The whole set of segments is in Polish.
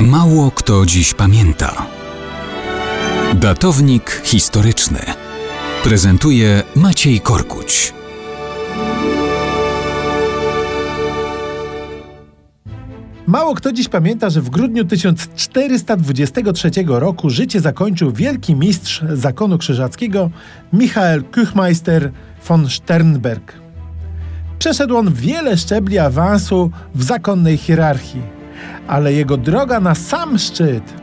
Mało kto dziś pamięta. Datownik historyczny prezentuje Maciej Korkuć. Mało kto dziś pamięta, że w grudniu 1423 roku życie zakończył wielki mistrz zakonu krzyżackiego Michael Küchmeister von Sternberg. Przeszedł on wiele szczebli awansu w zakonnej hierarchii, ale jego droga na sam szczyt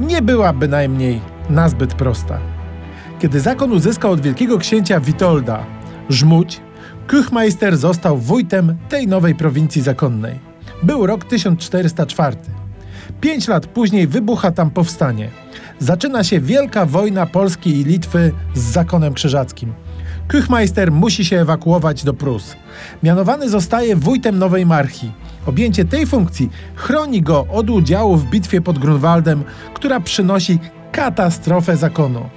nie była bynajmniej nazbyt prosta. Kiedy zakon uzyskał od wielkiego księcia Witolda Żmudź, Küchmeister został wójtem tej nowej prowincji zakonnej. Był rok 1404. Pięć lat później wybucha tam powstanie. Zaczyna się wielka wojna Polski i Litwy z zakonem krzyżackim. Küchmeister musi się ewakuować do Prus. Mianowany zostaje wójtem Nowej Marchi. Objęcie tej funkcji chroni go od udziału w bitwie pod Grunwaldem, która przynosi katastrofę zakonu.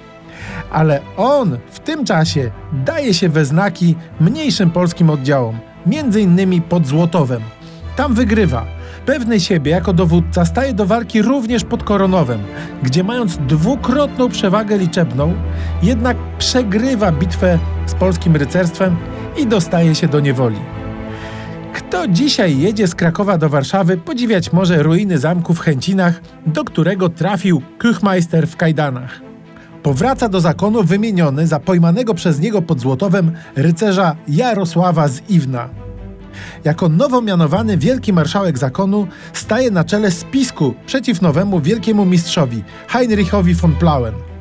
Ale on w tym czasie daje się we znaki mniejszym polskim oddziałom, innymi pod Złotowem. Tam wygrywa. Pewny siebie jako dowódca staje do walki również pod Koronowem, gdzie mając dwukrotną przewagę liczebną, jednak przegrywa bitwę z polskim rycerstwem i dostaje się do niewoli. Kto dzisiaj jedzie z Krakowa do Warszawy, podziwiać może ruiny zamku w Chęcinach, do którego trafił Küchmeister w kajdanach. Powraca do zakonu wymieniony za pojmanego przez niego pod Złotowem rycerza Jarosława z Iwna. Jako nowo mianowany wielki marszałek zakonu staje na czele spisku przeciw nowemu wielkiemu mistrzowi Heinrichowi von Plauen.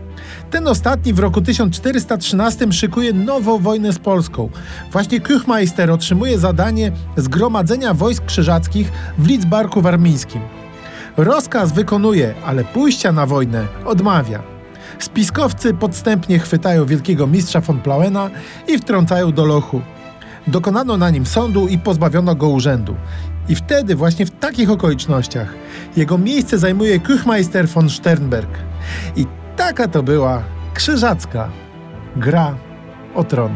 Ten ostatni w roku 1413 szykuje nową wojnę z Polską. Właśnie Küchmeister otrzymuje zadanie zgromadzenia wojsk krzyżackich w Lidzbarku Warmińskim. Rozkaz wykonuje, ale pójścia na wojnę odmawia. Spiskowcy podstępnie chwytają wielkiego mistrza von Plauena i wtrącają do lochu. Dokonano na nim sądu i pozbawiono go urzędu. I wtedy, właśnie w takich okolicznościach, jego miejsce zajmuje Küchmeister von Sternberg. I taka to była krzyżacka gra o tron.